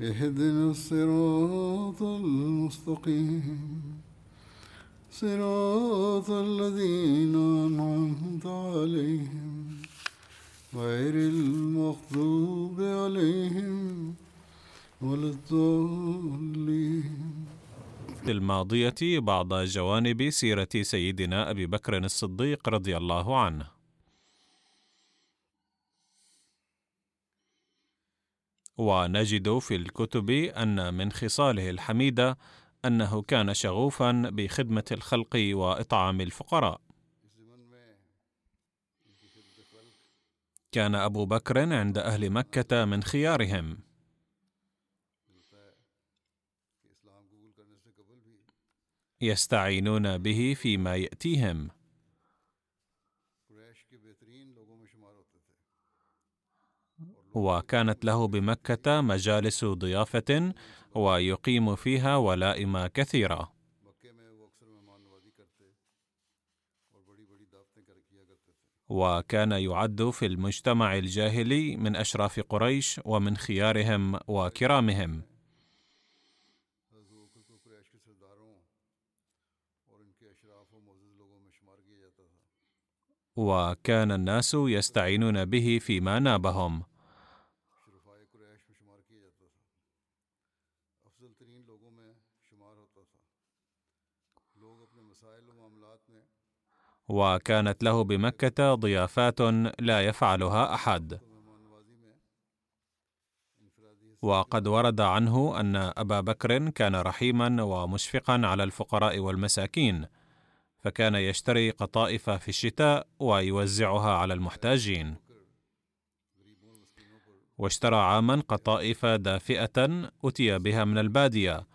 اهدنا الصراط المستقيم. صراط الذين أنعمت عليهم. غير المغضوب عليهم ولا الضالين. الماضية بعض جوانب سيرة سيدنا أبي بكر الصديق رضي الله عنه. ونجد في الكتب أن من خصاله الحميدة أنه كان شغوفا بخدمة الخلق وإطعام الفقراء. كان أبو بكر عند أهل مكة من خيارهم. يستعينون به فيما يأتيهم وكانت له بمكة مجالس ضيافة ويقيم فيها ولائم كثيرة. وكان يعد في المجتمع الجاهلي من أشراف قريش ومن خيارهم وكرامهم. وكان الناس يستعينون به فيما نابهم. وكانت له بمكة ضيافات لا يفعلها أحد. وقد ورد عنه أن أبا بكر كان رحيما ومشفقا على الفقراء والمساكين فكان يشتري قطائف في الشتاء ويوزعها على المحتاجين. واشترى عاما قطائف دافئة أتي بها من البادية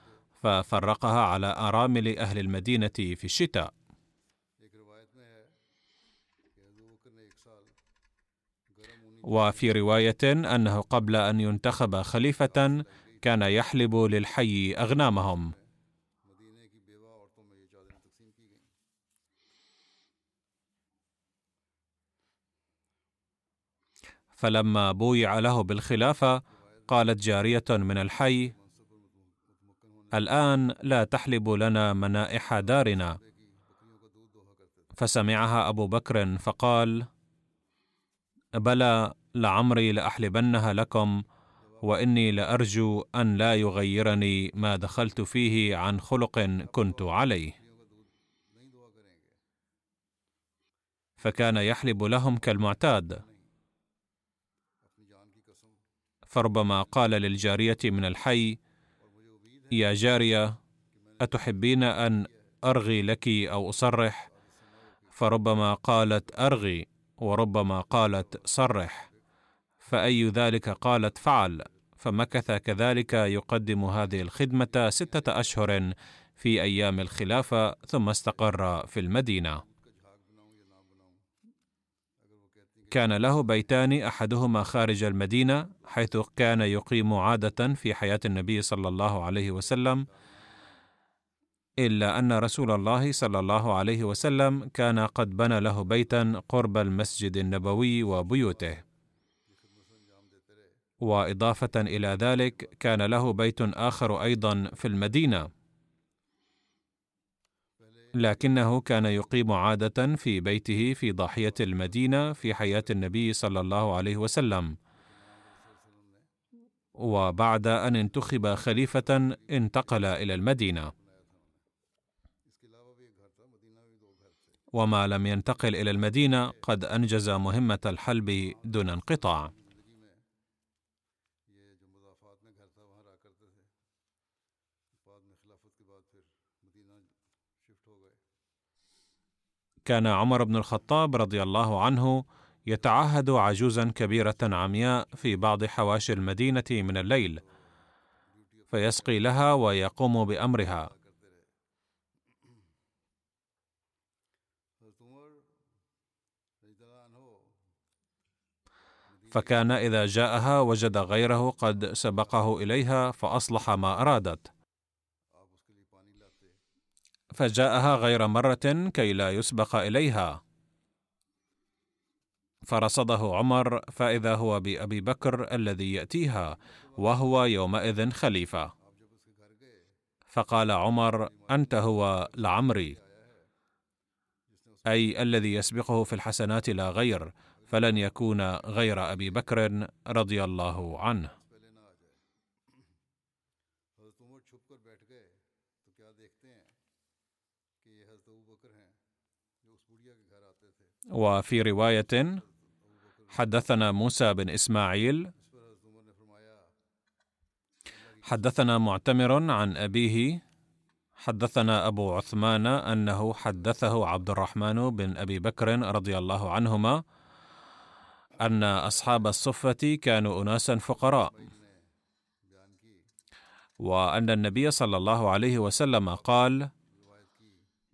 ففرقها على آرامل أهل المدينة في الشتاء. وفي رواية أنه قبل أن ينتخب خليفة كان يحلب للحي أغنامهم. فلما بويع له بالخلافة قالت جارية من الحي الآن لا تحلب لنا منائح دارنا. فسمعها أبو بكر فقال بلى لعمري لأحلبنها لكم وإني لأرجو أن لا يغيرني ما دخلت فيه عن خلق كنت عليه. فكان يحلب لهم كالمعتاد. فربما قال للجارية من الحي يا جارية أتحبين أن أرغي لك أو أصرح؟ فربما قالت أرغي. وربما قالت صرح فأي ذلك قالت فعل فمكث كذلك يقدم هذه الخدمة ستة أشهر في أيام الخلافة ثم استقر في المدينة. كان له بيتان أحدهما خارج المدينة حيث كان يقيم عادة في حياة النبي صلى الله عليه وسلم إلا أن رسول الله صلى الله عليه وسلم كان قد بنى له بيتا قرب المسجد النبوي وبيوته. وإضافة إلى ذلك كان له بيت آخر أيضا في المدينة. لكنه كان يقيم عادة في بيته في ضاحية المدينة في حياة النبي صلى الله عليه وسلم. وبعد أن انتخب خليفة انتقل إلى المدينة. وما لم ينتقل إلى المدينة قد أنجز مهمة الحلب دون انقطاع. كان عمر بن الخطاب رضي الله عنه يتعهد عجوزا كبيرة عمياء في بعض حواشي المدينة من الليل فيسقي لها ويقوم بأمرها. فكان إذا جاءها وجد غيره قد سبقه إليها فأصلح ما أرادت. فجاءها غير مرة كي لا يسبق إليها. فرصده عمر فإذا هو بأبي بكر الذي يأتيها وهو يومئذ خليفة. فقال عمر أنت هو لعمري. أي الذي يسبقه في الحسنات لا غير. فلن يكون غير أبي بكر رضي الله عنه. وفي رواية حدثنا موسى بن إسماعيل حدثنا معتمر عن أبيه حدثنا أبو عثمان أنه حدثه عبد الرحمن بن أبي بكر رضي الله عنهما أن أصحاب الصفة كانوا اناسا فقراء وأن النبي صلى الله عليه وسلم قال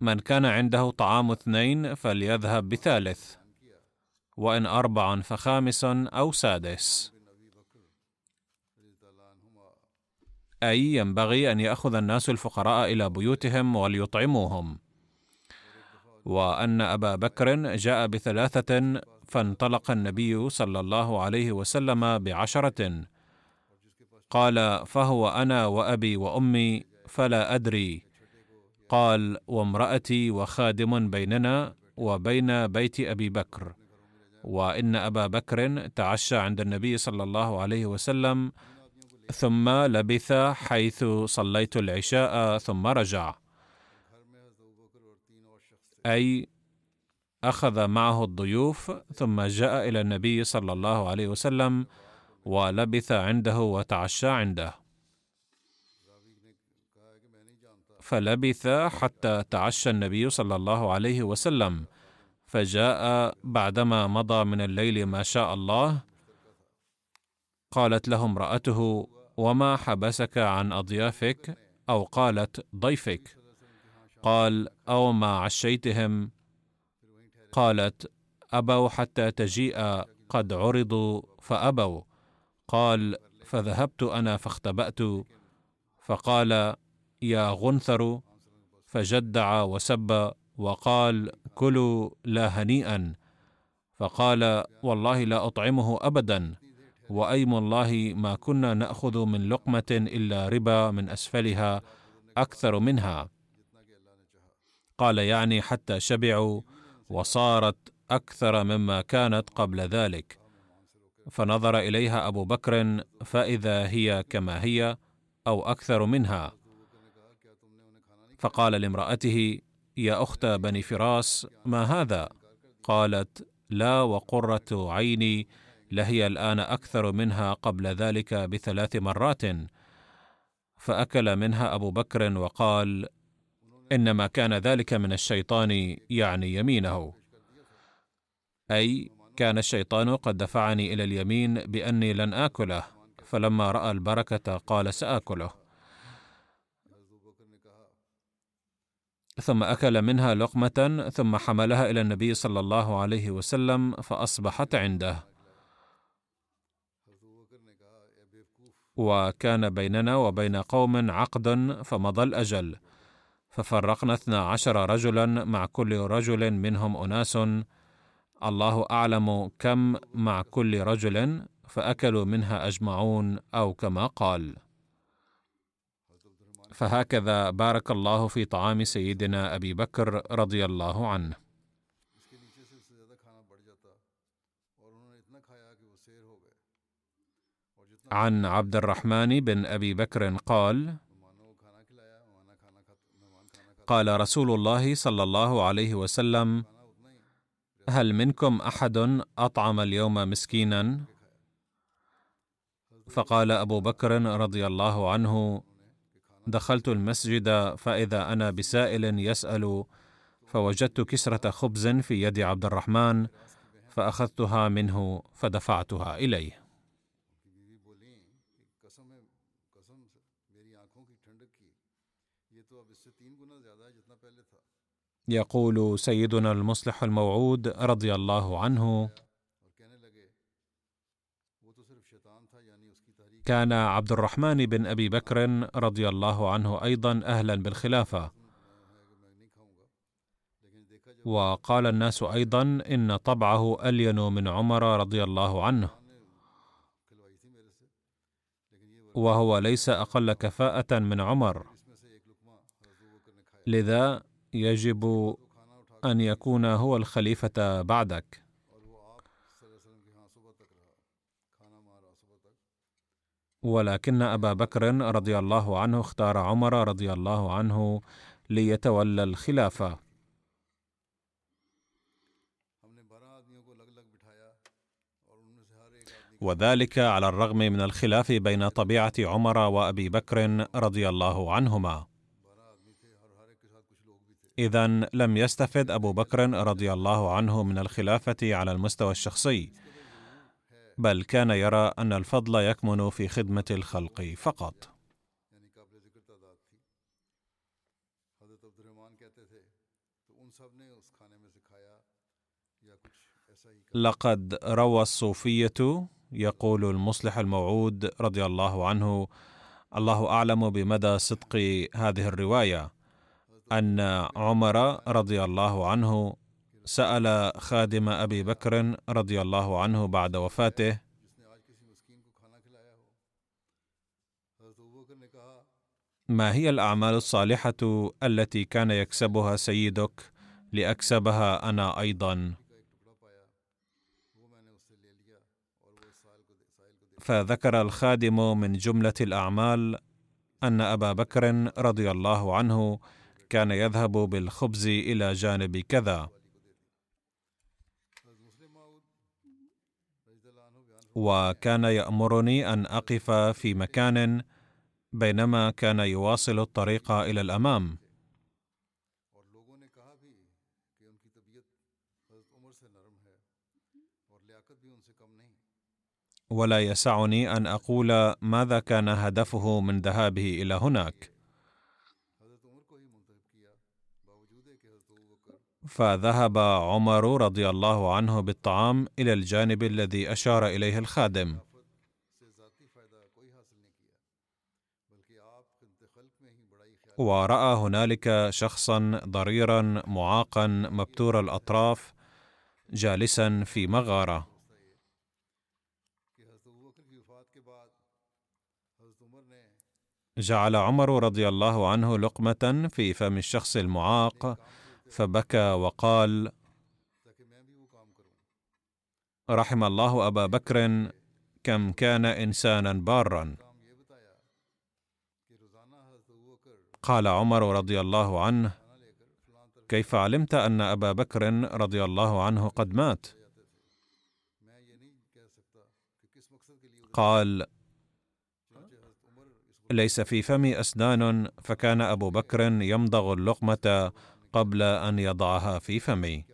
من كان عنده طعام اثنين فليذهب بثالث وإن أربع فخامس أو سادس. أي ينبغي أن يأخذ الناس الفقراء إلى بيوتهم وليطعموهم. وأن أبا بكر جاء بثلاثة فانطلق النبي صلى الله عليه وسلم بعشرة. قال فهو أنا وأبي وأمي فلا أدري. قال وامرأتي وخادم بيننا وبين بيت أبي بكر. وإن أبا بكر تعشى عند النبي صلى الله عليه وسلم ثم لبث حيث صليت العشاء ثم رجع. أي أخذ معه الضيوف ثم جاء إلى النبي صلى الله عليه وسلم ولبث عنده وتعشى عنده. فلبث حتى تعشى النبي صلى الله عليه وسلم. فجاء بعدما مضى من الليل ما شاء الله قالت له امرأته وما حبسك عن أضيافك؟ أو قالت ضيفك قال أو ما عشيتهم؟ قالت أبوا حتى تجيء قد عرضوا فأبوا. قال فذهبت أنا فاختبأت. فقال يا غنثر فجدع وسب وقال كلوا لا هنيئا. فقال والله لا أطعمه ابدا. وأيم الله ما كنا نأخذ من لقمة إلا ربا من أسفلها أكثر منها. قال يعني حتى شبعوا. وصارت أكثر مما كانت قبل ذلك. فنظر إليها أبو بكر فإذا هي كما هي أو أكثر منها. فقال لامرأته يا أخت بني فراس ما هذا؟ قالت لا وقرة عيني لهي الآن أكثر منها قبل ذلك بثلاث مرات. فأكل منها أبو بكر وقال إنما كان ذلك من الشيطان يعني يمينه. أي كان الشيطان قد دفعني إلى اليمين بأني لن آكله فلما رأى البركة قال سآكله. ثم أكل منها لقمة ثم حملها إلى النبي صلى الله عليه وسلم فأصبحت عنده. وكان بيننا وبين قوم عقد فمضى الأجل. ففرقنا اثنا عشر رجلا مع كل رجل منهم أناس. الله أعلم كم مع كل رجل فأكلوا منها أجمعون أو كما قال. فهكذا بارك الله في طعام سيدنا أبي بكر رضي الله عنه. عن عبد الرحمن بن أبي بكر قال قال رسول الله صلى الله عليه وسلم هل منكم أحد أطعم اليوم مسكينا؟ فقال أبو بكر رضي الله عنه دخلت المسجد فإذا أنا بسائل يسأل فوجدت كسرة خبز في يد عبد الرحمن فأخذتها منه فدفعتها إليه. يقول سيدنا المصلح الموعود رضي الله عنه كان عبد الرحمن بن أبي بكر رضي الله عنه أيضا أهلا بالخلافة. وقال الناس أيضا إن طبعه ألين من عمر رضي الله عنه. وهو ليس أقل كفاءة من عمر. لذا يجب أن يكون هو الخليفة بعدك. ولكن أبا بكر رضي الله عنه اختار عمر رضي الله عنه ليتولى الخلافة. وذلك على الرغم من الخلاف بين طبيعة عمر وأبي بكر رضي الله عنهما. إذا لم يستفد أبو بكر رضي الله عنه من الخلافة على المستوى الشخصي بل كان يرى أن الفضل يكمن في خدمة الخلق فقط. لقد روى الصوفية يقول المصلح الموعود رضي الله عنه الله أعلم بمدى صدق هذه الرواية. أن عمر رضي الله عنه سأل خادم أبي بكر رضي الله عنه بعد وفاته ما هي الأعمال الصالحة التي كان يكسبها سيدك لأكسبها أنا أيضا؟ فذكر الخادم من جملة الأعمال أن أبا بكر رضي الله عنه كان يذهب بالخبز إلى جانب كذا. وكان يأمرني أن أقف في مكان بينما كان يواصل الطريق إلى الأمام. ولا يسعني أن أقول ماذا كان هدفه من ذهابه إلى هناك. فذهب عمر رضي الله عنه بالطعام إلى الجانب الذي أشار إليه الخادم. ورأى هنالك شخصا ضريرا معاقا مبتور الأطراف جالسا في مغارة. جعل عمر رضي الله عنه لقمة في فم الشخص المعاق فبكى وقال رحم الله أبا بكر كم كان إنسانا بارا. قال عمر رضي الله عنه كيف علمت أن أبا بكر رضي الله عنه قد مات؟ قال ليس في فمي أسنان فكان أبو بكر يمضغ اللقمة قبل أن يضعها في فمي.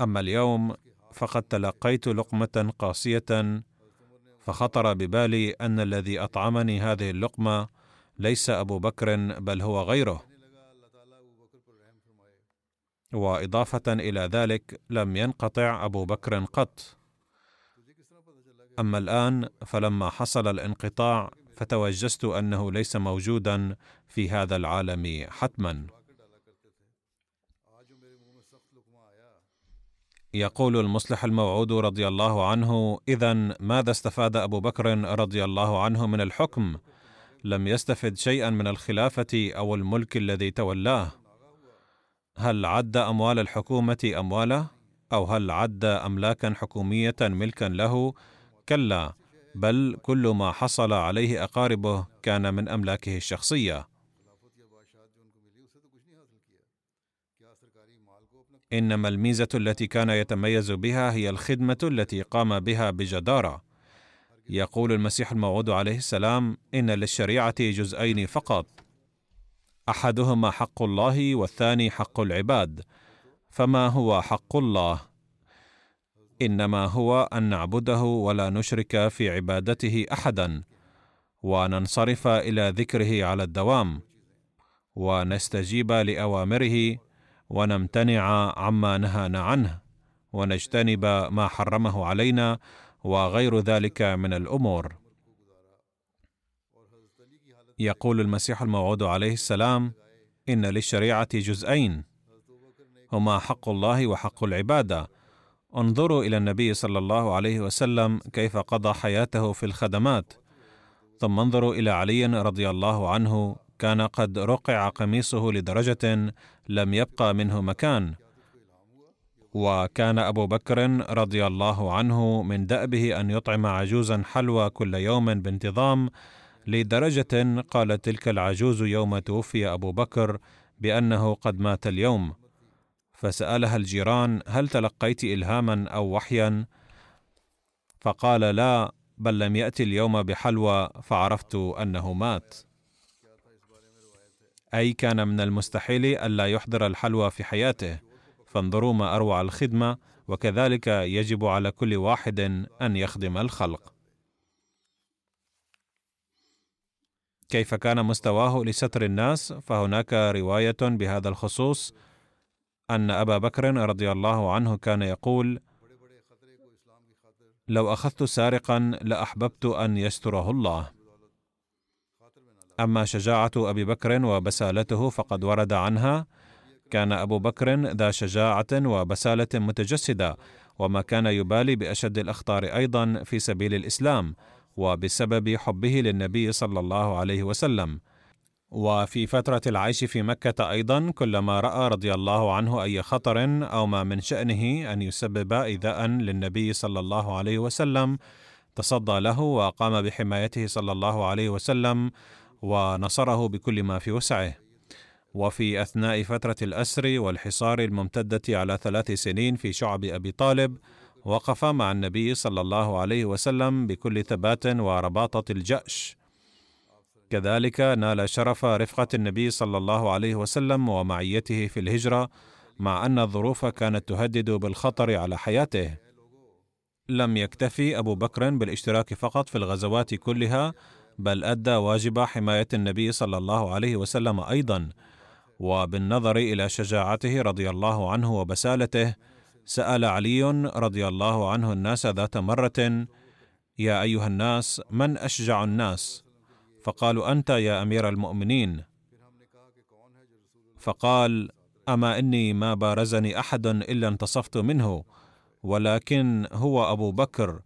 أما اليوم فقد تلقيت لقمة قاسية فخطر ببالي أن الذي أطعمني هذه اللقمة ليس أبو بكر بل هو غيره. وإضافة إلى ذلك لم ينقطع أبو بكر قط. أما الآن فلما حصل الانقطاع فتوجست أنه ليس موجودا في هذا العالم حتما. يقول المصلح الموعود رضي الله عنه اذا ماذا استفاد أبو بكر رضي الله عنه من الحكم؟ لم يستفد شيئا من الخلافة أو الملك الذي تولاه. هل عد أموال الحكومة امواله أو هل عد أملاكا حكومية ملكا له؟ كلا بل كل ما حصل عليه أقاربه كان من أملاكه الشخصية. إنما الميزة التي كان يتميز بها هي الخدمة التي قام بها بجدارة. يقول المسيح الموعود عليه السلام إن للشريعة جزئين فقط. أحدهما حق الله والثاني حق العباد. فما هو حق الله؟ إنما هو أن نعبده ولا نشرك في عبادته أحدا وننصرف إلى ذكره على الدوام ونستجيب لأوامره ونمتنع عما نهانا عنه ونجتنب ما حرمه علينا وغير ذلك من الأمور. يقول المسيح الموعود عليه السلام إن للشريعة جزئين هما حق الله وحق العبادة انظروا إلى النبي صلى الله عليه وسلم كيف قضى حياته في الخدمات. ثم انظروا إلى علي رضي الله عنه كان قد رقع قميصه لدرجة لم يبقى منه مكان. وكان أبو بكر رضي الله عنه من دأبه أن يطعم عجوزا حلوى كل يوم بانتظام لدرجة قالت تلك العجوز يوم توفي أبو بكر بأنه قد مات اليوم. فسألها الجيران هل تلقيت الهاما أو وحيا؟ فقال لا بل لم ياتي اليوم بحلوى فعرفت أنه مات. أي كان من المستحيل الا يحضر الحلوى في حياته. فانظروا ما أروع الخدمة وكذلك يجب على كل واحد أن يخدم الخلق. كيف كان مستواه لستر الناس؟ فهناك رواية بهذا الخصوص. أن أبا بكر رضي الله عنه كان يقول لو أخذت سارقا لأحببت أن يستره الله. أما شجاعة أبي بكر وبسالته فقد ورد عنها كان أبو بكر ذا شجاعة وبسالة متجسدة وما كان يبالي بأشد الأخطار أيضا في سبيل الإسلام وبسبب حبه للنبي صلى الله عليه وسلم. وفي فترة العيش في مكة أيضا كلما رأى رضي الله عنه أي خطر أو ما من شأنه أن يسبب إيذاء للنبي صلى الله عليه وسلم تصدى له وقام بحمايته صلى الله عليه وسلم ونصره بكل ما في وسعه. وفي أثناء فترة الأسر والحصار الممتدة على ثلاث سنين في شعب أبي طالب وقف مع النبي صلى الله عليه وسلم بكل ثبات ورباطة الجأش. كذلك نال شرف رفقة النبي صلى الله عليه وسلم ومعيته في الهجرة مع أن الظروف كانت تهدد بالخطر على حياته. لم يكتفي أبو بكر بالاشتراك فقط في الغزوات كلها بل أدى واجب حماية النبي صلى الله عليه وسلم أيضا. وبالنظر إلى شجاعته رضي الله عنه وبسالته سأل علي رضي الله عنه الناس ذات مرة يا أيها الناس من أشجع الناس؟ فقالوا أنت يا أمير المؤمنين. فقال أما إني ما بارزني أحد إلا انتصفت منه ولكن هو أبو بكر.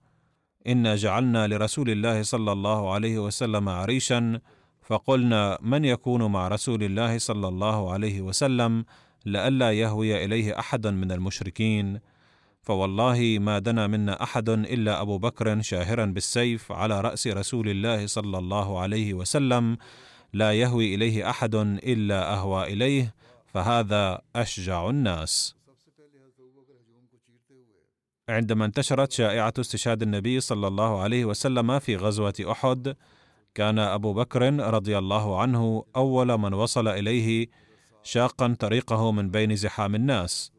إنا جعلنا لرسول الله صلى الله عليه وسلم عريشا فقلنا من يكون مع رسول الله صلى الله عليه وسلم لئلا يهوي إليه أحد من المشركين؟ فوالله ما دنا منا أحد إلا أبو بكر شاهرا بالسيف على رأس رسول الله صلى الله عليه وسلم لا يهوي إليه أحد إلا أهوى إليه فهذا أشجع الناس. عندما انتشرت شائعة استشهاد النبي صلى الله عليه وسلم في غزوة أحد كان أبو بكر رضي الله عنه أول من وصل إليه شاقا طريقه من بين زحام الناس.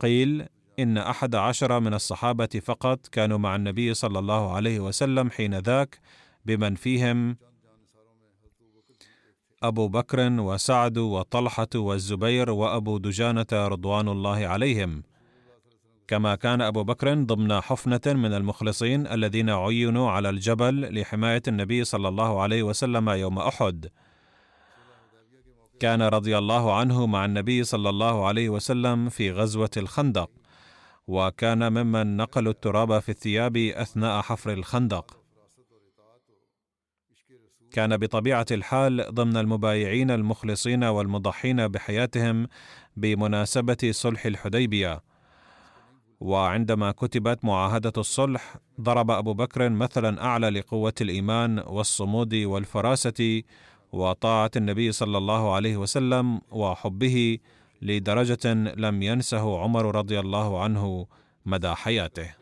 قيل إن أحد عشر من الصحابة فقط كانوا مع النبي صلى الله عليه وسلم حين ذاك بمن فيهم؟ أبو بكر وسعد وطلحة والزبير وأبو دجانة رضوان الله عليهم. كما كان أبو بكر ضمن حفنة من المخلصين الذين عينوا على الجبل لحماية النبي صلى الله عليه وسلم يوم أحد. كان رضي الله عنه مع النبي صلى الله عليه وسلم في غزوة الخندق. وكان ممن نقلوا التراب في الثياب أثناء حفر الخندق. كان بطبيعة الحال ضمن المبايعين المخلصين والمضحين بحياتهم بمناسبة صلح الحديبية. وعندما كتبت معاهدة الصلح ضرب أبو بكر مثلا أعلى لقوة الإيمان والصمود والفراسة وطاعة النبي صلى الله عليه وسلم وحبه لدرجة لم ينسه عمر رضي الله عنه مدى حياته.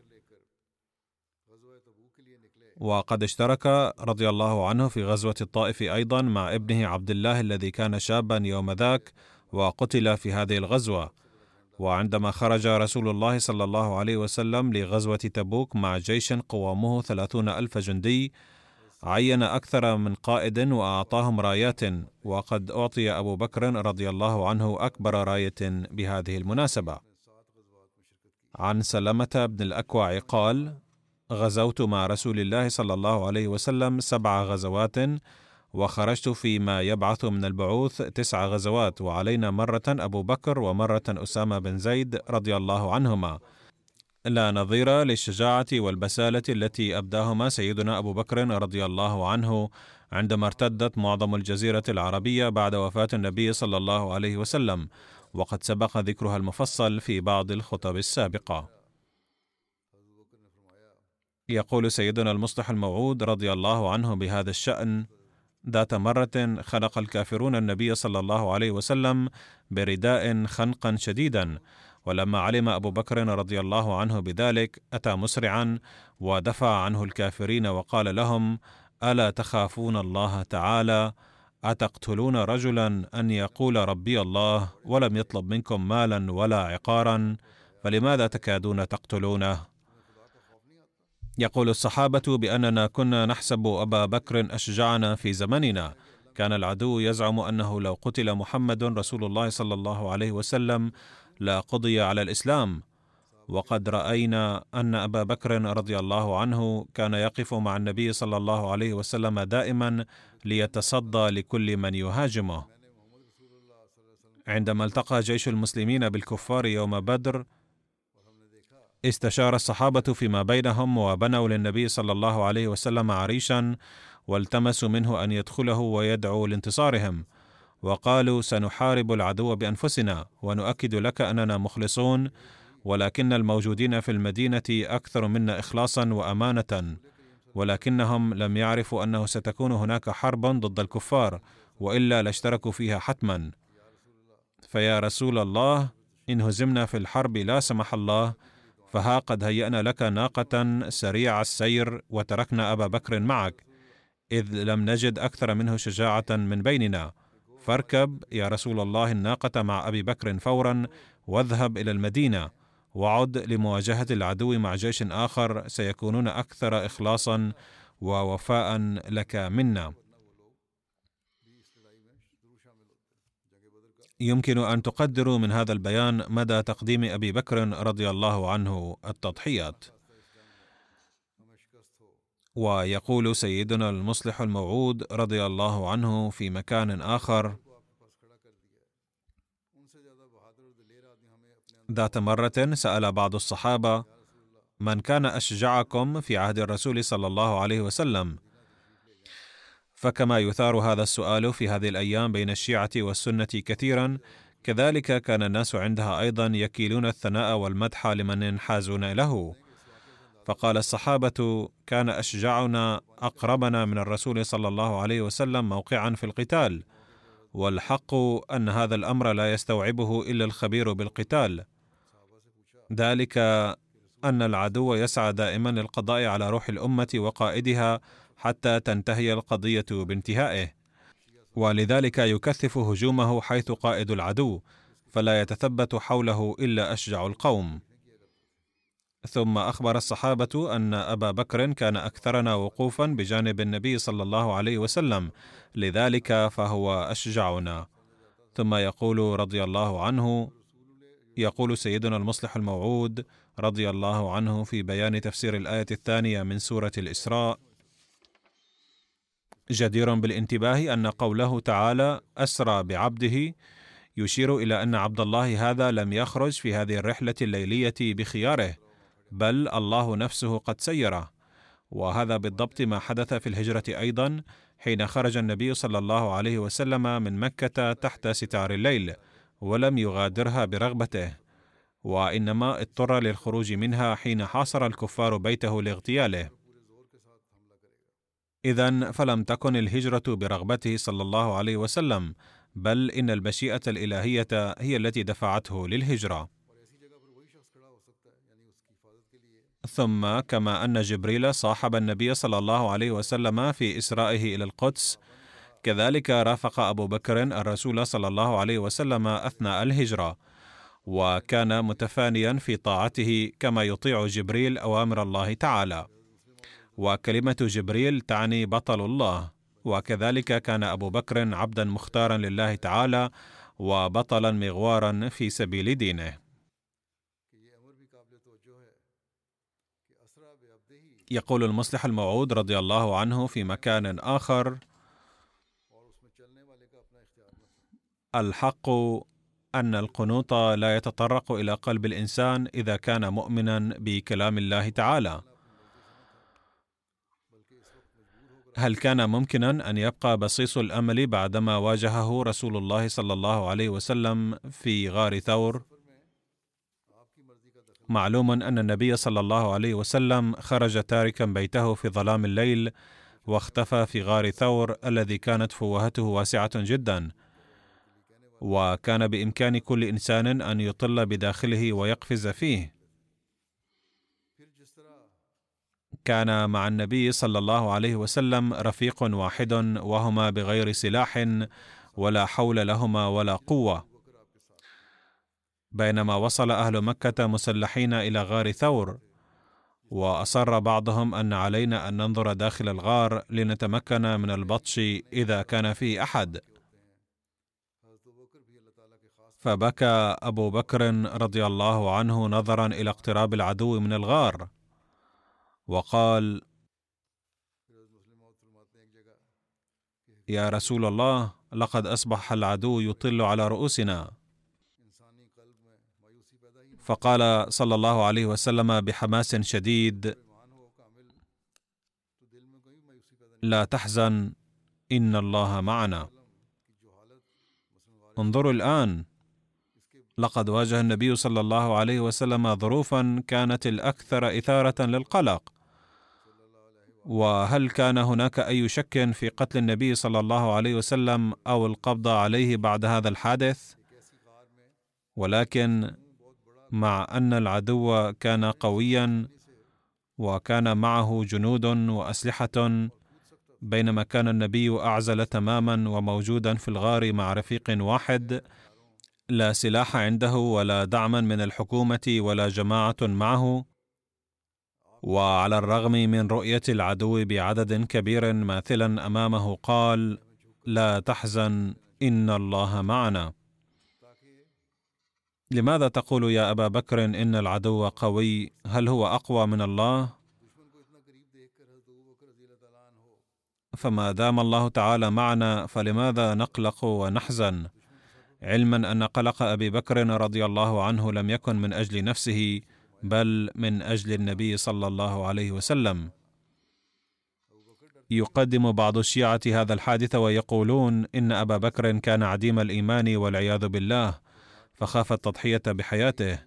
وقد اشترك رضي الله عنه في غزوة الطائف أيضا مع ابنه عبد الله الذي كان شابا يوم ذاك وقتل في هذه الغزوة. وعندما خرج رسول الله صلى الله عليه وسلم لغزوة تبوك مع جيش قوامه ثلاثون ألف جندي عين أكثر من قائد وأعطاهم رايات وقد أعطي أبو بكر رضي الله عنه أكبر راية بهذه المناسبة. عن سلمة بن الأكوع قال غزوت مع رسول الله صلى الله عليه وسلم سبع غزوات وخرجت فيما يبعث من البعوث تسع غزوات وعلينا مرة أبو بكر ومرة أسامة بن زيد رضي الله عنهما. لا نظير للشجاعة والبسالة التي أبداهما سيدنا أبو بكر رضي الله عنه عندما ارتدت معظم الجزيرة العربية بعد وفاة النبي صلى الله عليه وسلم وقد سبق ذكرها المفصل في بعض الخطب السابقة. يقول سيدنا المصلح الموعود رضي الله عنه بهذا الشأن ذات مرة خلق الكافرون النبي صلى الله عليه وسلم برداء خنقا شديدا ولما علم أبو بكر رضي الله عنه بذلك أتى مسرعا ودفع عنه الكافرين وقال لهم ألا تخافون الله تعالى؟ أتقتلون رجلا أن يقول ربي الله ولم يطلب منكم مالا ولا عقارا؟ فلماذا تكادون تقتلونه؟ يقول الصحابة بأننا كنا نحسب أبا بكر أشجعنا في زمننا. كان العدو يزعم أنه لو قتل محمد رسول الله صلى الله عليه وسلم لا قضي على الإسلام. وقد رأينا أن أبا بكر رضي الله عنه كان يقف مع النبي صلى الله عليه وسلم دائما ليتصدى لكل من يهاجمه. عندما التقى جيش المسلمين بالكفار يوم بدر استشار الصحابة فيما بينهم وبنوا للنبي صلى الله عليه وسلم عريشا والتمسوا منه أن يدخله ويدعو لانتصارهم. وقالوا سنحارب العدو بأنفسنا ونؤكد لك أننا مخلصون ولكن الموجودين في المدينة أكثر منا إخلاصا وأمانة ولكنهم لم يعرفوا أنه ستكون هناك حرب ضد الكفار وإلا لاشتركوا فيها حتما. فيا رسول الله إن هزمنا في الحرب لا سمح الله فها قد هيأنا لك ناقة سريع السير وتركنا أبا بكر معك إذ لم نجد أكثر منه شجاعة من بيننا. فاركب يا رسول الله الناقة مع أبي بكر فورا واذهب إلى المدينة وعد لمواجهة العدو مع جيش آخر سيكونون أكثر إخلاصا ووفاء لك منا. يمكن أن تقدروا من هذا البيان مدى تقديم أبي بكر رضي الله عنه التضحيات. ويقول سيدنا المصلح الموعود رضي الله عنه في مكان آخر ذات مرة سأل بعض الصحابة من كان أشجعكم في عهد الرسول صلى الله عليه وسلم؟ فكما يثار هذا السؤال في هذه الأيام بين الشيعة والسنة كثيرا كذلك كان الناس عندها أيضا يكيلون الثناء والمدح لمن ينحازون له. فقال الصحابة كان أشجعنا أقربنا من الرسول صلى الله عليه وسلم موقعا في القتال والحق أن هذا الأمر لا يستوعبه إلا الخبير بالقتال. ذلك أن العدو يسعى دائما للقضاء على روح الأمة وقائدها حتى تنتهي القضية بانتهائه. ولذلك يكثف هجومه حيث قائد العدو فلا يتثبت حوله إلا أشجع القوم. ثم أخبر الصحابة أن أبا بكر كان أكثرنا وقوفا بجانب النبي صلى الله عليه وسلم لذلك فهو أشجعنا. ثم يقول رضي الله عنه يقول سيدنا المصلح الموعود رضي الله عنه في بيان تفسير الآية الثانية من سورة الإسراء جدير بالانتباه أن قوله تعالى أسرى بعبده يشير إلى أن عبد الله هذا لم يخرج في هذه الرحلة الليلية بخياره. بل الله نفسه قد سيره. وهذا بالضبط ما حدث في الهجرة أيضا حين خرج النبي صلى الله عليه وسلم من مكة تحت ستار الليل ولم يغادرها برغبته. وإنما اضطر للخروج منها حين حاصر الكفار بيته لاغتياله. اذا فلم تكن الهجرة برغبته صلى الله عليه وسلم بل إن المشيئه الإلهية هي التي دفعته للهجرة. ثم كما أن جبريل صاحب النبي صلى الله عليه وسلم في إسرائه إلى القدس. كذلك رافق أبو بكر الرسول صلى الله عليه وسلم أثناء الهجرة وكان متفانيا في طاعته كما يطيع جبريل أوامر الله تعالى. وكلمة جبريل تعني بطل الله وكذلك كان أبو بكر عبدا مختارا لله تعالى وبطلا مغوارا في سبيل دينه. يقول المصلح الموعود رضي الله عنه في مكان آخر. الحق أن القنوط لا يتطرق إلى قلب الإنسان إذا كان مؤمنا بكلام الله تعالى. هل كان ممكنا أن يبقى بصيص الأمل بعدما واجهه رسول الله صلى الله عليه وسلم في غار ثور؟ معلوم أن النبي صلى الله عليه وسلم خرج تاركا بيته في ظلام الليل واختفى في غار ثور الذي كانت فوهته واسعة جدا. وكان بإمكان كل إنسان أن يطل بداخله ويقفز فيه. كان مع النبي صلى الله عليه وسلم رفيق واحد وهما بغير سلاح ولا حول لهما ولا قوة. بينما وصل أهل مكة مسلحين إلى غار ثور وأصر بعضهم أن علينا أن ننظر داخل الغار لنتمكن من البطش إذا كان فيه أحد. فبكى أبو بكر رضي الله عنه نظرا إلى اقتراب العدو من الغار وقال يا رسول الله لقد أصبح العدو يطل على رؤوسنا. فقال صلى الله عليه وسلم بحماس شديد لا تحزن إن الله معنا. انظروا الآن لقد واجه النبي صلى الله عليه وسلم ظروفا كانت الأكثر إثارة للقلق وهل كان هناك أي شك في قتل النبي صلى الله عليه وسلم أو القبض عليه بعد هذا الحادث؟ ولكن مع أن العدو كان قويا وكان معه جنود وأسلحة بينما كان النبي أعزل تماما وموجودا في الغار مع رفيق واحد. لا سلاح عنده ولا دعما من الحكومة ولا جماعة معه. وعلى الرغم من رؤية العدو بعدد كبير ماثلا أمامه قال لا تحزن إن الله معنا. لماذا تقول يا أبا بكر إن العدو قوي؟ هل هو أقوى من الله؟ فما دام الله تعالى معنا فلماذا نقلق ونحزن؟ علما أن قلق أبي بكر رضي الله عنه لم يكن من أجل نفسه بل من أجل النبي صلى الله عليه وسلم. يقدم بعض الشيعة هذا الحادث ويقولون إن أبا بكر كان عديم الإيمان والعياذ بالله. فخاف التضحية بحياته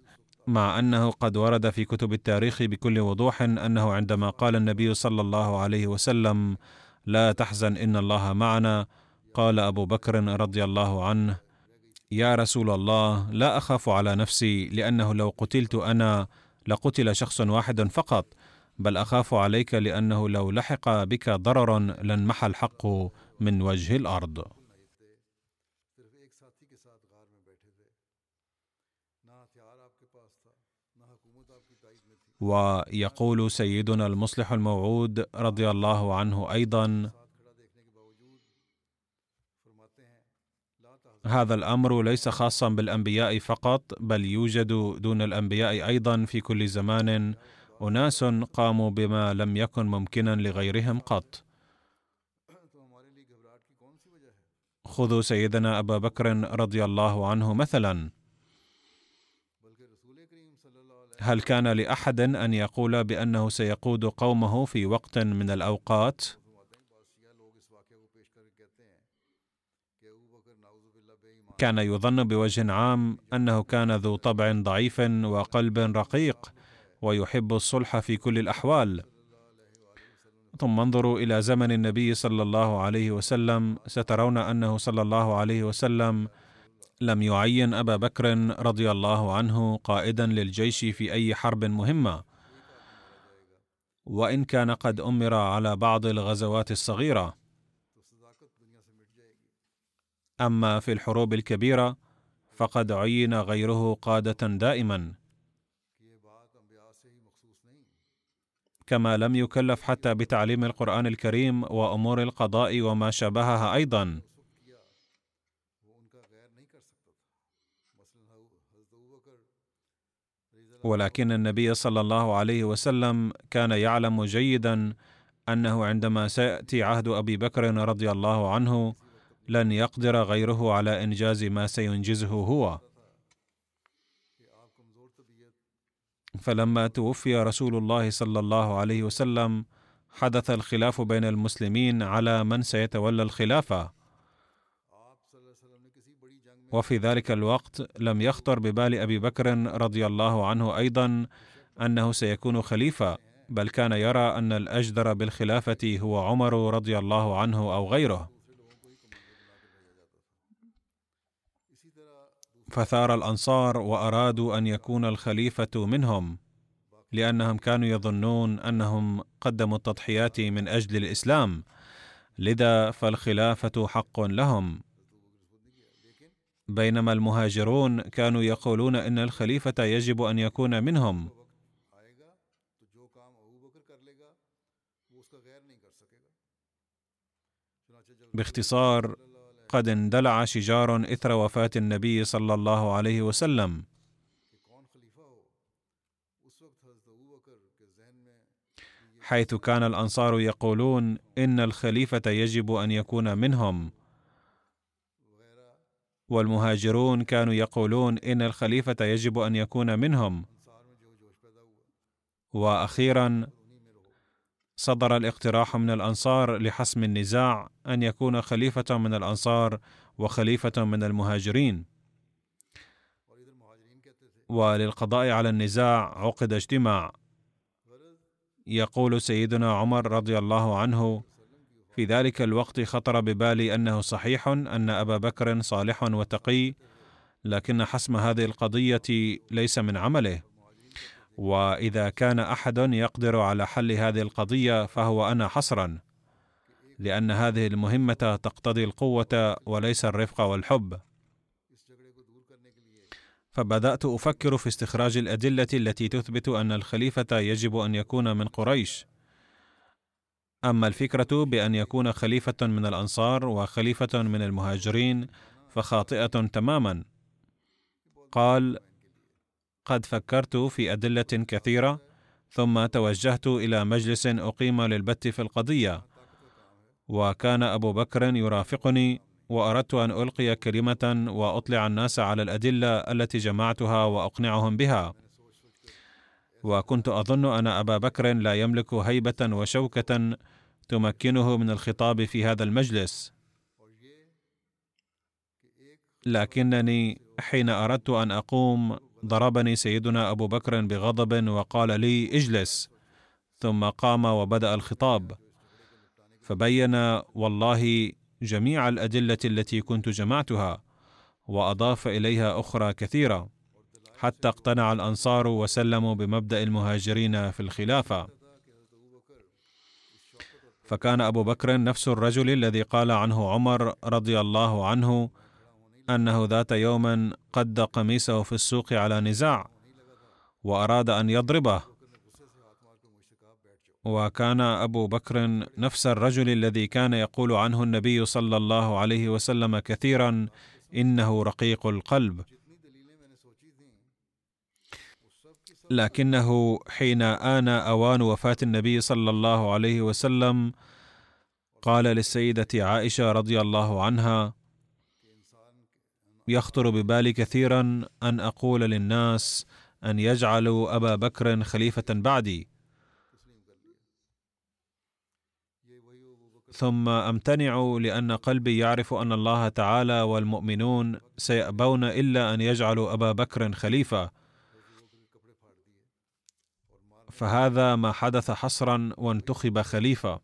مع أنه قد ورد في كتب التاريخ بكل وضوح أنه عندما قال النبي صلى الله عليه وسلم لا تحزن إن الله معنا قال أبو بكر رضي الله عنه يا رسول الله لا أخاف على نفسي لأنه لو قتلت أنا لقتل شخص واحد فقط بل أخاف عليك لأنه لو لحق بك ضرر لانمحى الحق من وجه الأرض. ويقول سيدنا المصلح الموعود رضي الله عنه أيضا هذا الأمر ليس خاصا بالأنبياء فقط بل يوجد دون الأنبياء أيضا في كل زمان أناس قاموا بما لم يكن ممكنا لغيرهم قط. خذوا سيدنا أبا بكر رضي الله عنه مثلا. هل كان لأحد أن يقول بأنه سيقود قومه في وقت من الأوقات؟ كان يظن بوجه عام أنه كان ذو طبع ضعيف وقلب رقيق ويحب الصلح في كل الأحوال. ثم انظروا إلى زمن النبي صلى الله عليه وسلم سترون أنه صلى الله عليه وسلم لم يعين أبا بكر رضي الله عنه قائدا للجيش في أي حرب مهمة. وإن كان قد أمر على بعض الغزوات الصغيرة. أما في الحروب الكبيرة فقد عين غيره قادة دائما. كما لم يكلف حتى بتعليم القرآن الكريم وأمور القضاء وما شابهها أيضا. ولكن النبي صلى الله عليه وسلم كان يعلم جيدا أنه عندما سيأتي عهد أبي بكر رضي الله عنه لن يقدر غيره على إنجاز ما سينجزه هو. فلما توفي رسول الله صلى الله عليه وسلم حدث الخلاف بين المسلمين على من سيتولى الخلافة. وفي ذلك الوقت لم يخطر ببال أبي بكر رضي الله عنه أيضا أنه سيكون خليفة بل كان يرى أن الأجدر بالخلافة هو عمر رضي الله عنه أو غيره. فثار الأنصار وأرادوا أن يكون الخليفة منهم لأنهم كانوا يظنون أنهم قدموا التضحيات من أجل الإسلام لذا فالخلافة حق لهم. بينما المهاجرون كانوا يقولون إن الخليفة يجب أن يكون منهم. باختصار قد اندلع شجار إثر وفاة النبي صلى الله عليه وسلم. حيث كان الأنصار يقولون إن الخليفة يجب أن يكون منهم. والمهاجرون كانوا يقولون إن الخليفة يجب أن يكون منهم. وأخيرا صدر الاقتراح من الأنصار لحسم النزاع أن يكون خليفة من الأنصار وخليفة من المهاجرين. وللقضاء على النزاع عقد اجتماع. يقول سيدنا عمر رضي الله عنه في ذلك الوقت خطر ببالي أنه صحيح أن أبا بكر صالح وتقي لكن حسم هذه القضية ليس من عمله. وإذا كان أحد يقدر على حل هذه القضية فهو أنا حصرا لأن هذه المهمة تقتضي القوة وليس الرفق والحب. فبدأت أفكر في استخراج الأدلة التي تثبت أن الخليفة يجب أن يكون من قريش. أما الفكرة بأن يكون خليفة من الأنصار وخليفة من المهاجرين فخاطئة تماما. قال قد فكرت في أدلة كثيرة ثم توجهت إلى مجلس أقيم للبت في القضية وكان أبو بكر يرافقني وأردت أن ألقي كلمة وأطلع الناس على الأدلة التي جمعتها وأقنعهم بها. وكنت أظن أن أبا بكر لا يملك هيبة وشوكة تمكنه من الخطاب في هذا المجلس. لكنني حين أردت أن أقوم ضربني سيدنا أبو بكر بغضب وقال لي اجلس. ثم قام وبدأ الخطاب. فبين والله جميع الأدلة التي كنت جمعتها وأضاف إليها أخرى كثيرة. حتى اقتنع الأنصار وسلموا بمبدأ المهاجرين في الخلافة. فكان أبو بكر نفس الرجل الذي قال عنه عمر رضي الله عنه أنه ذات يوم قد قميصه في السوق على نزاع وأراد أن يضربه. وكان أبو بكر نفس الرجل الذي كان يقول عنه النبي صلى الله عليه وسلم كثيرا إنه رقيق القلب. لكنه حين آن أوان وفاة النبي صلى الله عليه وسلم قال للسيدة عائشة رضي الله عنها: يخطر ببالي كثيرا أن أقول للناس أن يجعلوا أبا بكر خليفة بعدي، ثم أمتنع لأن قلبي يعرف أن الله تعالى والمؤمنون سيأبون إلا أن يجعلوا أبا بكر خليفة. فهذا ما حدث حصرا وانتخب خليفة.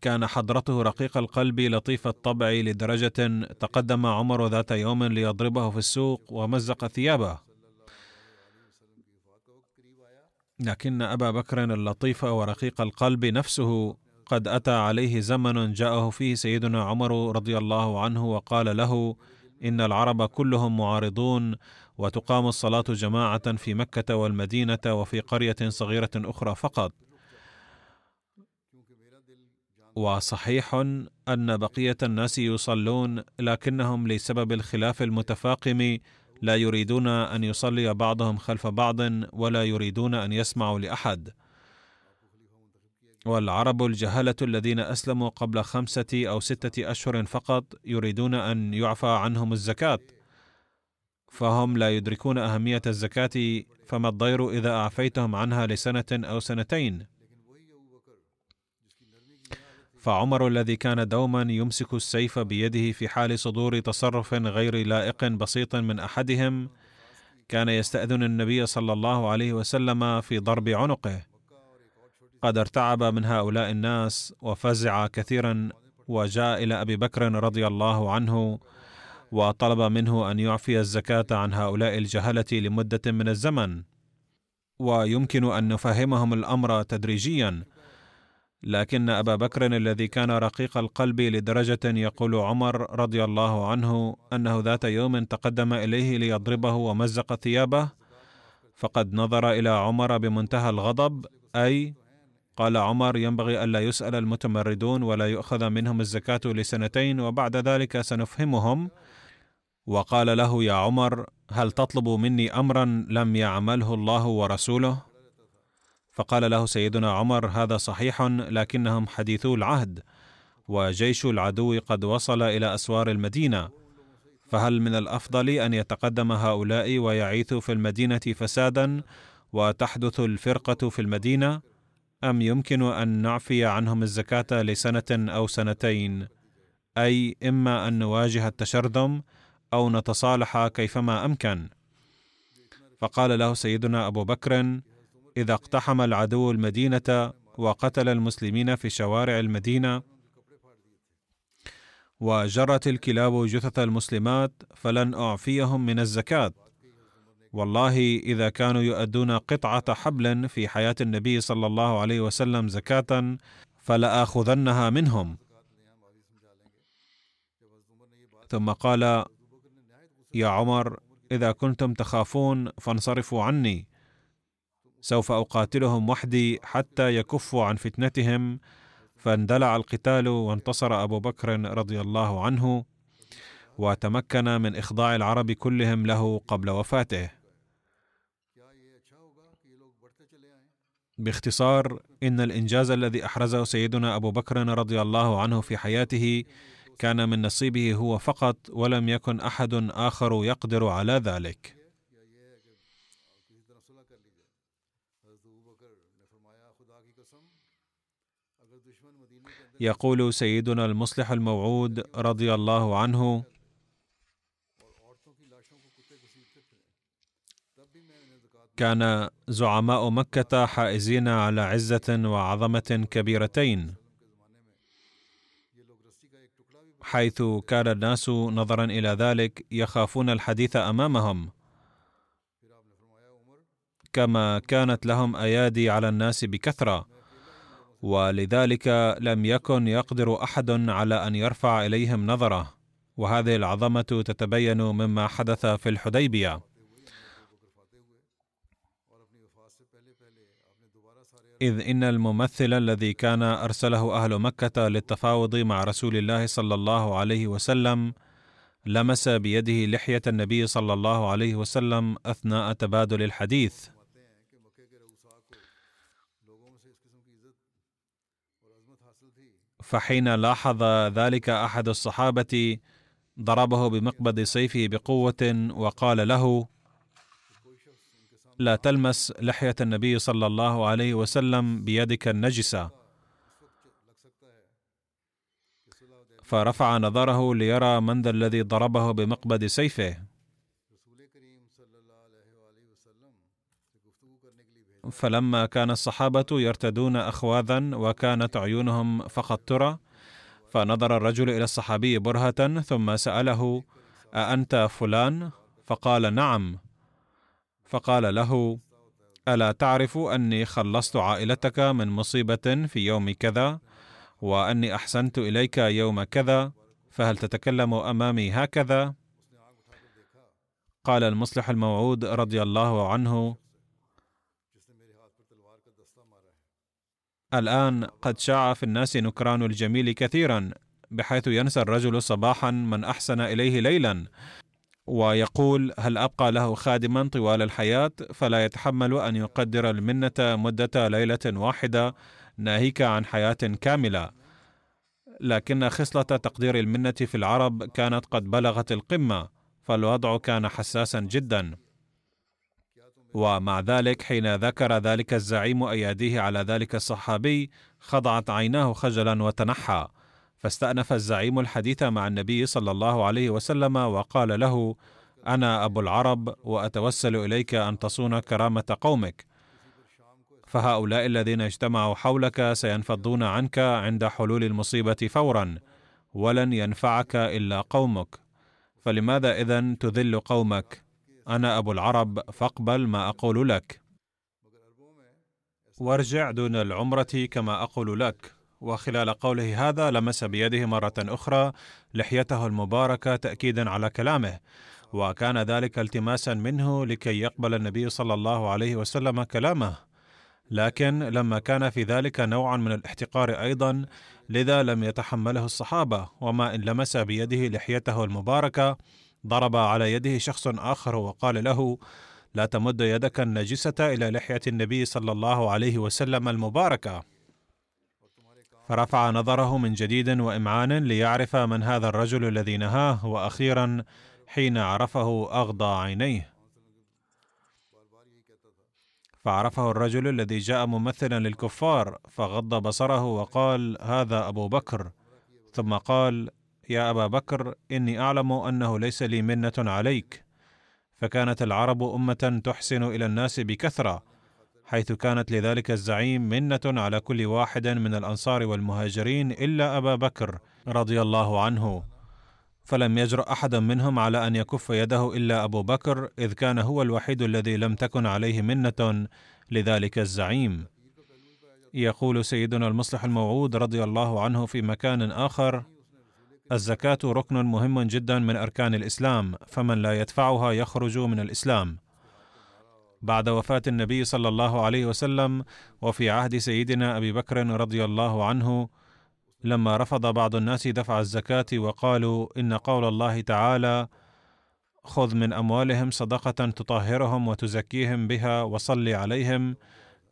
كان حضرته رقيق القلب لطيف الطبع لدرجة تقدم عمر ذات يوم ليضربه في السوق ومزق ثيابه. لكن أبا بكر اللطيف ورقيق القلب نفسه قد أتى عليه زمن جاءه فيه سيدنا عمر رضي الله عنه وقال له إن العرب كلهم معارضون وتقام الصلاة جماعة في مكة والمدينة وفي قرية صغيرة أخرى فقط. وصحيح أن بقية الناس يصلون لكنهم لسبب الخلاف المتفاقم لا يريدون أن يصلي بعضهم خلف بعض ولا يريدون أن يسمعوا لأحد. والعرب الجهله الذين أسلموا قبل خمسة أو ستة أشهر فقط يريدون أن يعفى عنهم الزكاة. فهم لا يدركون أهمية الزكاة فما الضير إذا أعفيتهم عنها لسنة أو سنتين؟ فعمر الذي كان دوما يمسك السيف بيده في حال صدور تصرف غير لائق بسيط من أحدهم كان يستأذن النبي صلى الله عليه وسلم في ضرب عنقه. قد ارتعب من هؤلاء الناس وفزع كثيرا وجاء إلى أبي بكر رضي الله عنه وطلب منه أن يعفي الزكاة عن هؤلاء الجهلة لمدة من الزمن. ويمكن أن نفهمهم الأمر تدريجيا. لكن أبا بكر الذي كان رقيق القلب لدرجة يقول عمر رضي الله عنه أنه ذات يوم تقدم إليه ليضربه ومزق ثيابه فقد نظر إلى عمر بمنتهى الغضب أي قال عمر ينبغي الا يسأل المتمردون ولا يؤخذ منهم الزكاة لسنتين وبعد ذلك سنفهمهم. وقال له يا عمر هل تطلب مني امرا لم يعمله الله ورسوله؟ فقال له سيدنا عمر هذا صحيح لكنهم حديثو العهد وجيش العدو قد وصل إلى أسوار المدينة. فهل من الأفضل أن يتقدم هؤلاء ويعيثوا في المدينة فسادا وتحدث الفرقة في المدينة؟ أم يمكن أن نعفي عنهم الزكاة لسنة أو سنتين؟ أي إما أن نواجه التشرذم أو نتصالح كيفما أمكن. فقال له سيدنا أبو بكر إذا اقتحم العدو المدينة وقتل المسلمين في شوارع المدينة وجرت الكلاب جثث المسلمات فلن أعفيهم من الزكاة. والله إذا كانوا يؤدون قطعة حبل في حياة النبي صلى الله عليه وسلم زكاة فلآخذنها منهم. ثم قال يا عمر إذا كنتم تخافون فانصرفوا عني. سوف أقاتلهم وحدي حتى يكفوا عن فتنتهم. فاندلع القتال وانتصر أبو بكر رضي الله عنه وتمكن من إخضاع العرب كلهم له قبل وفاته. باختصار إن الإنجاز الذي أحرزه سيدنا أبو بكر رضي الله عنه في حياته كان من نصيبه هو فقط ولم يكن أحد آخر يقدر على ذلك. يقول سيدنا المصلح الموعود رضي الله عنه كان زعماء مكة حائزين على عزة وعظمة كبيرتين. حيث كان الناس نظرا إلى ذلك يخافون الحديث أمامهم. كما كانت لهم أيادي على الناس بكثرة ولذلك لم يكن يقدر أحد على أن يرفع إليهم نظرة وهذه العظمة تتبين مما حدث في الحديبية. إذ إن الممثل الذي كان أرسله أهل مكة للتفاوض مع رسول الله صلى الله عليه وسلم لمس بيده لحية النبي صلى الله عليه وسلم أثناء تبادل الحديث. فحين لاحظ ذلك أحد الصحابة ضربه بمقبض سيفه بقوة وقال له لا تلمس لحية النبي صلى الله عليه وسلم بيدك النجسة. فرفع نظره ليرى من ذا الذي ضربه بمقبض سيفه. فلما كان الصحابة يرتدون اخواذا وكانت عيونهم فقط ترى فنظر الرجل إلى الصحابي برهة ثم سأله أأنت فلان؟ فقال نعم. فقال له ألا تعرف أني خلصت عائلتك من مصيبة في يوم كذا وأني أحسنت إليك يوم كذا فهل تتكلم أمامي هكذا؟ قال المصلح الموعود رضي الله عنه الآن قد شاع في الناس نكران الجميل كثيرا بحيث ينسى الرجل صباحا من أحسن إليه ليلا ويقول هل أبقى له خادما طوال الحياة؟ فلا يتحمل أن يقدر المنة مدة ليلة واحدة ناهيك عن حياة كاملة. لكن خصلة تقدير المنة في العرب كانت قد بلغت القمة فالوضع كان حساسا جدا. ومع ذلك حين ذكر ذلك الزعيم أياديه على ذلك الصحابي خضعت عيناه خجلا وتنحى. فاستأنف الزعيم الحديث مع النبي صلى الله عليه وسلم وقال له: أنا أبو العرب وأتوسل إليك أن تصون كرامة قومك، فهؤلاء الذين اجتمعوا حولك سينفضون عنك عند حلول المصيبة فورا، ولن ينفعك إلا قومك، فلماذا إذا تذل قومك؟ أنا أبو العرب فاقبل ما أقول لك. وارجع دون العمرة كما أقول لك، وخلال قوله هذا لمس بيده مرة أخرى لحيته المباركة تأكيدا على كلامه وكان ذلك التماسا منه لكي يقبل النبي صلى الله عليه وسلم كلامه. لكن لما كان في ذلك نوعا من الاحتقار أيضا لذا لم يتحمله الصحابة وما إن لمس بيده لحيته المباركة ضرب على يده شخص آخر وقال له لا تمد يدك النجسة إلى لحية النبي صلى الله عليه وسلم المباركة. فرفع نظره من جديد وإمعان ليعرف من هذا الرجل الذي نهاه وأخيرا حين عرفه أغضى عينيه. فعرفه الرجل الذي جاء ممثلا للكفار فغض بصره وقال هذا أبو بكر. ثم قال يا أبا بكر إني أعلم أنه ليس لي منة عليك. فكانت العرب أمة تحسن إلى الناس بكثرة حيث كانت لذلك الزعيم منة على كل واحد من الأنصار والمهاجرين إلا أبا بكر رضي الله عنه. فلم يجرؤ أحد منهم على أن يكف يده إلا أبو بكر إذ كان هو الوحيد الذي لم تكن عليه منة لذلك الزعيم. يقول سيدنا المصلح الموعود رضي الله عنه في مكان آخر الزكاة ركن مهم جدا من أركان الإسلام فمن لا يدفعها يخرج من الإسلام. بعد وفاة النبي صلى الله عليه وسلم وفي عهد سيدنا أبي بكر رضي الله عنه لما رفض بعض الناس دفع الزكاة وقالوا إن قول الله تعالى خذ من أموالهم صدقة تطهرهم وتزكيهم بها وصل عليهم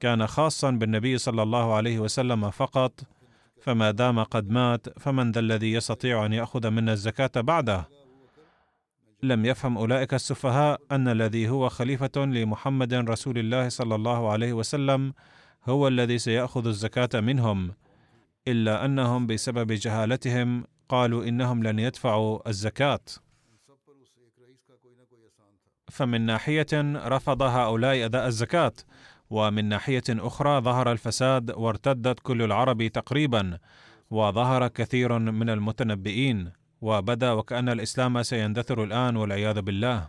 كان خاصا بالنبي صلى الله عليه وسلم فقط فما دام قد مات فمن ذا الذي يستطيع أن يأخذ منا الزكاة بعده؟ لم يفهم أولئك السفهاء أن الذي هو خليفة لمحمد رسول الله صلى الله عليه وسلم هو الذي سيأخذ الزكاة منهم إلا أنهم بسبب جهالتهم قالوا إنهم لن يدفعوا الزكاة. فمن ناحية رفض هؤلاء أداء الزكاة ومن ناحية أخرى ظهر الفساد وارتدت كل العرب تقريبا وظهر كثير من المتنبئين. وبدأ وكأن الإسلام سيندثر الآن والعياذ بالله.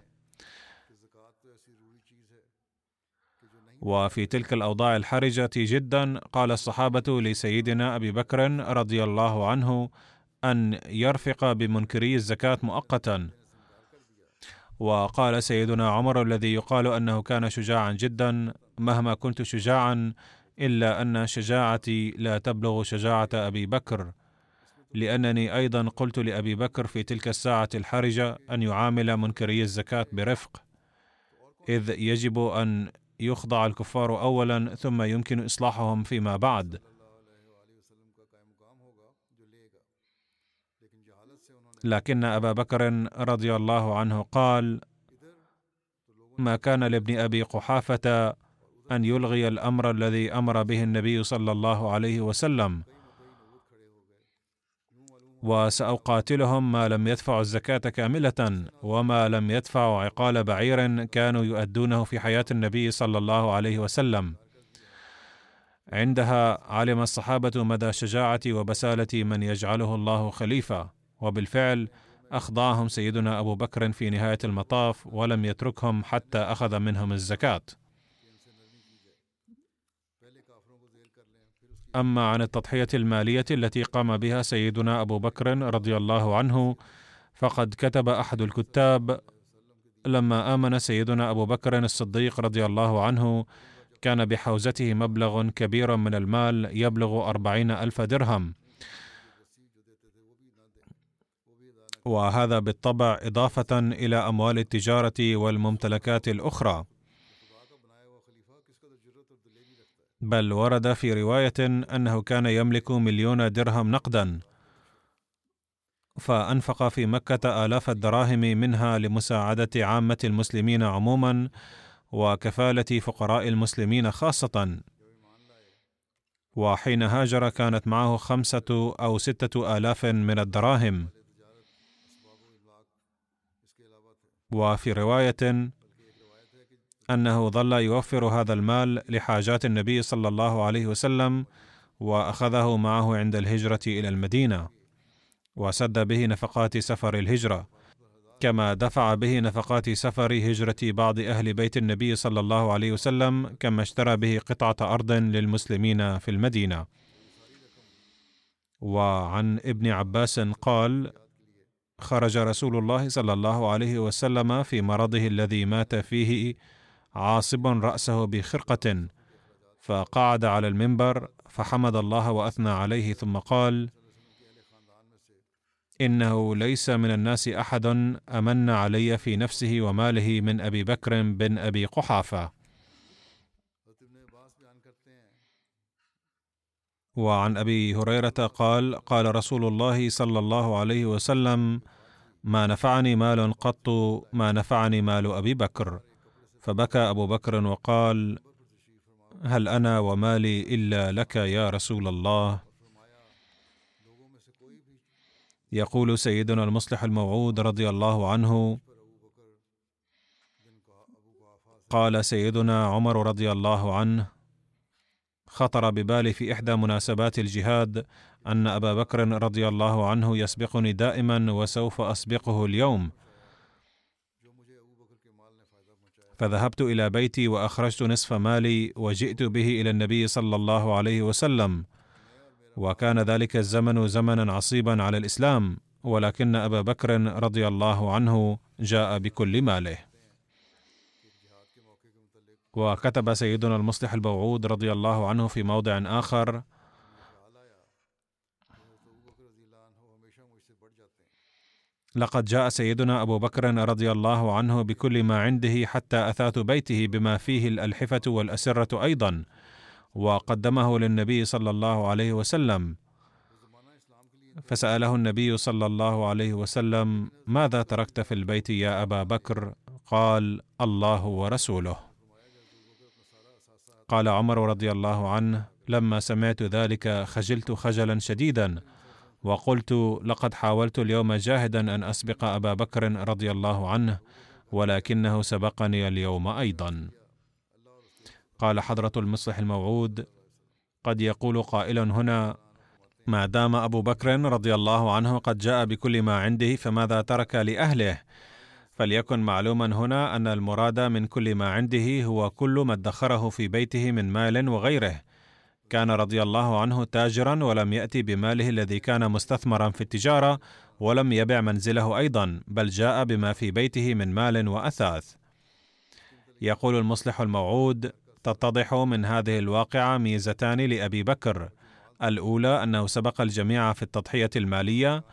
وفي تلك الأوضاع الحرجة جدا قال الصحابة لسيدنا أبي بكر رضي الله عنه أن يرفق بمنكري الزكاة مؤقتا. وقال سيدنا عمر الذي يقال أنه كان شجاعا جدا مهما كنت شجاعا إلا أن شجاعتي لا تبلغ شجاعة أبي بكر. لأنني أيضا قلت لأبي بكر في تلك الساعة الحرجة أن يعامل منكري الزكاة برفق إذ يجب أن يخضع الكفار اولا ثم يمكن إصلاحهم فيما بعد. لكن أبا بكر رضي الله عنه قال ما كان لابن أبي قحافة أن يلغي الأمر الذي أمر به النبي صلى الله عليه وسلم وسأقاتلهم ما لم يدفعوا الزكاة كاملة وما لم يدفعوا عقال بعير كانوا يؤدونه في حياة النبي صلى الله عليه وسلم. عندها علم الصحابة مدى شجاعة وبسالة من يجعله الله خليفة وبالفعل اخضعهم سيدنا أبو بكر في نهاية المطاف ولم يتركهم حتى أخذ منهم الزكاة. أما عن التضحية المالية التي قام بها سيدنا أبو بكر رضي الله عنه فقد كتب أحد الكتاب لما آمن سيدنا أبو بكر الصديق رضي الله عنه كان بحوزته مبلغ كبير من المال يبلغ أربعين ألف درهم. وهذا بالطبع إضافة إلى أموال التجارة والممتلكات الأخرى. بل ورد في رواية أنه كان يملك مليون درهم نقدا. فأنفق في مكة آلاف الدراهم منها لمساعدة عامة المسلمين عموما وكفالة فقراء المسلمين خاصة. وحين هاجر كانت معه خمسة أو ستة آلاف من الدراهم. وفي رواية أنه ظل يوفر هذا المال لحاجات النبي صلى الله عليه وسلم وأخذه معه عند الهجرة إلى المدينة وسد به نفقات سفر الهجرة كما دفع به نفقات سفر هجرة بعض أهل بيت النبي صلى الله عليه وسلم كما اشترى به قطعة أرض للمسلمين في المدينة. وعن ابن عباس قال خرج رسول الله صلى الله عليه وسلم في مرضه الذي مات فيه عاصبا رأسه بخرقة فقعد على المنبر فحمد الله وأثنى عليه ثم قال إنه ليس من الناس أحد أمن علي في نفسه وماله من أبي بكر بن أبي قحافة. وعن أبي هريرة قال قال رسول الله صلى الله عليه وسلم ما نفعني مال قط ما نفعني مال أبي بكر. فبكى أبو بكر وقال هل أنا ومالي إلا لك يا رسول الله؟ يقول سيدنا المصلح الموعود رضي الله عنه قال سيدنا عمر رضي الله عنه خطر ببالي في إحدى مناسبات الجهاد أن أبا بكر رضي الله عنه يسبقني دائما وسوف أسبقه اليوم. فذهبت إلى بيتي وأخرجت نصف مالي وجئت به إلى النبي صلى الله عليه وسلم. وكان ذلك الزمن زمنا عصيبا على الإسلام ولكن أبا بكر رضي الله عنه جاء بكل ماله. وكتب سيدنا المصلح البوعود رضي الله عنه في موضع آخر لقد جاء سيدنا أبو بكر رضي الله عنه بكل ما عنده حتى أثاث بيته بما فيه الألحفة والأسرة أيضا وقدمه للنبي صلى الله عليه وسلم. فسأله النبي صلى الله عليه وسلم ماذا تركت في البيت يا أبا بكر؟ قال الله ورسوله. قال عمر رضي الله عنه لما سمعت ذلك خجلت خجلا شديدا وقلت لقد حاولت اليوم جاهدا أن أسبق أبا بكر رضي الله عنه ولكنه سبقني اليوم أيضا. قال حضرة المصلح الموعود قد يقول قائل هنا ما دام أبو بكر رضي الله عنه قد جاء بكل ما عنده فماذا ترك لأهله؟ فليكن معلوما هنا أن المراد من كل ما عنده هو كل ما ادخره في بيته من مال وغيره كان رضي الله عنه تاجرا ولم يأتي بماله الذي كان مستثمرا في التجارة ولم يبع منزله أيضا بل جاء بما في بيته من مال وأثاث. يقول المصلح الموعود تتضح من هذه الواقعة ميزتان لأبي بكر. الأولى أنه سبق الجميع في التضحية المالية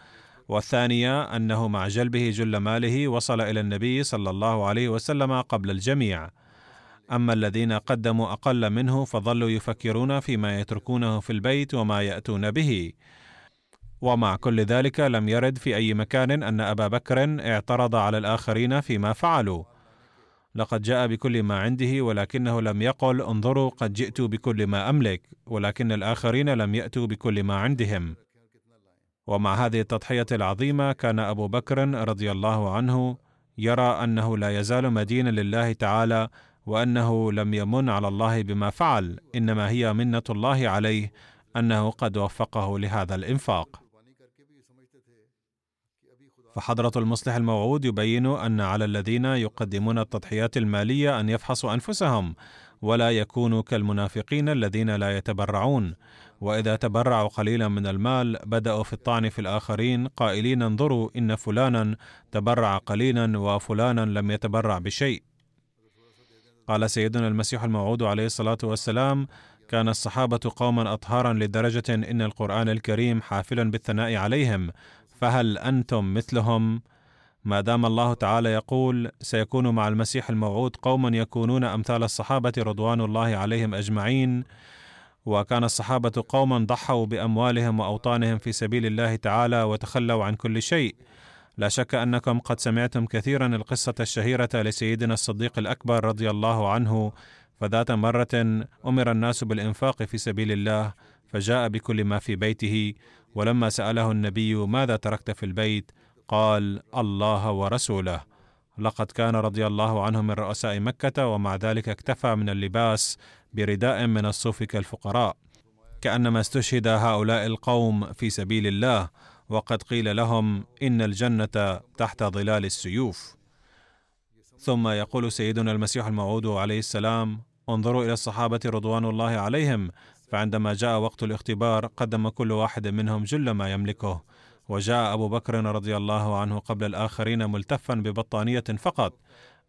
والثانية أنه مع جلبه جل ماله وصل إلى النبي صلى الله عليه وسلم قبل الجميع. أما الذين قدموا أقل منه فظلوا يفكرون فيما يتركونه في البيت وما يأتون به. ومع كل ذلك لم يرد في أي مكان أن أبا بكر اعترض على الآخرين فيما فعلوا. لقد جاء بكل ما عنده ولكنه لم يقل انظروا قد جئت بكل ما أملك ولكن الآخرين لم يأتوا بكل ما عندهم. ومع هذه التضحية العظيمة كان أبو بكر رضي الله عنه يرى أنه لا يزال مدينا لله تعالى وأنه لم يمن على الله بما فعل إنما هي منة الله عليه أنه قد وفقه لهذا الإنفاق. فحضرة المصلح الموعود يبين أن على الذين يقدمون التضحيات المالية أن يفحصوا أنفسهم ولا يكونوا كالمنافقين الذين لا يتبرعون. وإذا تبرعوا قليلا من المال بدأوا في الطعن في الآخرين قائلين انظروا إن فلانا تبرع قليلا وفلانا لم يتبرع بشيء. قال سيدنا المسيح الموعود عليه الصلاة والسلام كان الصحابة قوما أطهارا لدرجة إن القرآن الكريم حافلا بالثناء عليهم فهل أنتم مثلهم؟ ما دام الله تعالى يقول سيكون مع المسيح الموعود قوما يكونون أمثال الصحابة رضوان الله عليهم أجمعين. وكان الصحابة قوما ضحوا بأموالهم وأوطانهم في سبيل الله تعالى وتخلوا عن كل شيء. لا شك أنكم قد سمعتم كثيرا القصة الشهيرة لسيدنا الصديق الأكبر رضي الله عنه فذات مرة أمر الناس بالإنفاق في سبيل الله فجاء بكل ما في بيته ولما سأله النبي ماذا تركت في البيت قال الله ورسوله لقد كان رضي الله عنه من رؤساء مكة ومع ذلك اكتفى من اللباس برداء من الصوف كالفقراء. كأنما استشهد هؤلاء القوم في سبيل الله وقد قيل لهم إن الجنة تحت ظلال السيوف. ثم يقول سيدنا المسيح الموعود عليه السلام انظروا إلى الصحابة رضوان الله عليهم فعندما جاء وقت الاختبار قدم كل واحد منهم جل ما يملكه. وجاء أبو بكر رضي الله عنه قبل الآخرين ملتفا ببطانية فقط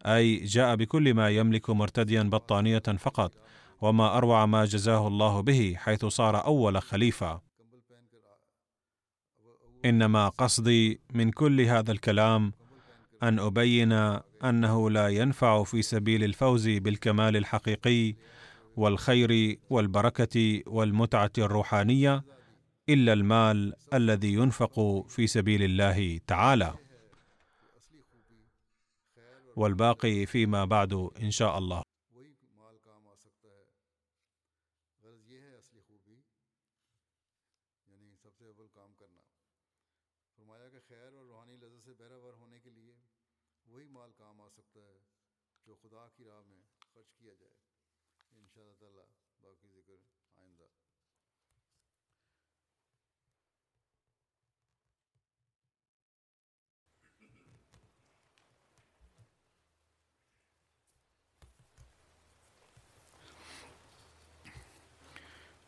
أي جاء بكل ما يملك مرتديا بطانية فقط وما أروع ما جزاه الله به حيث صار أول خليفة. إنما قصدي من كل هذا الكلام أن أبين أنه لا ينفع في سبيل الفوز بالكمال الحقيقي والخير والبركة والمتعة الروحانية إلا المال الذي ينفق في سبيل الله تعالى. والباقي فيما بعد إن شاء الله.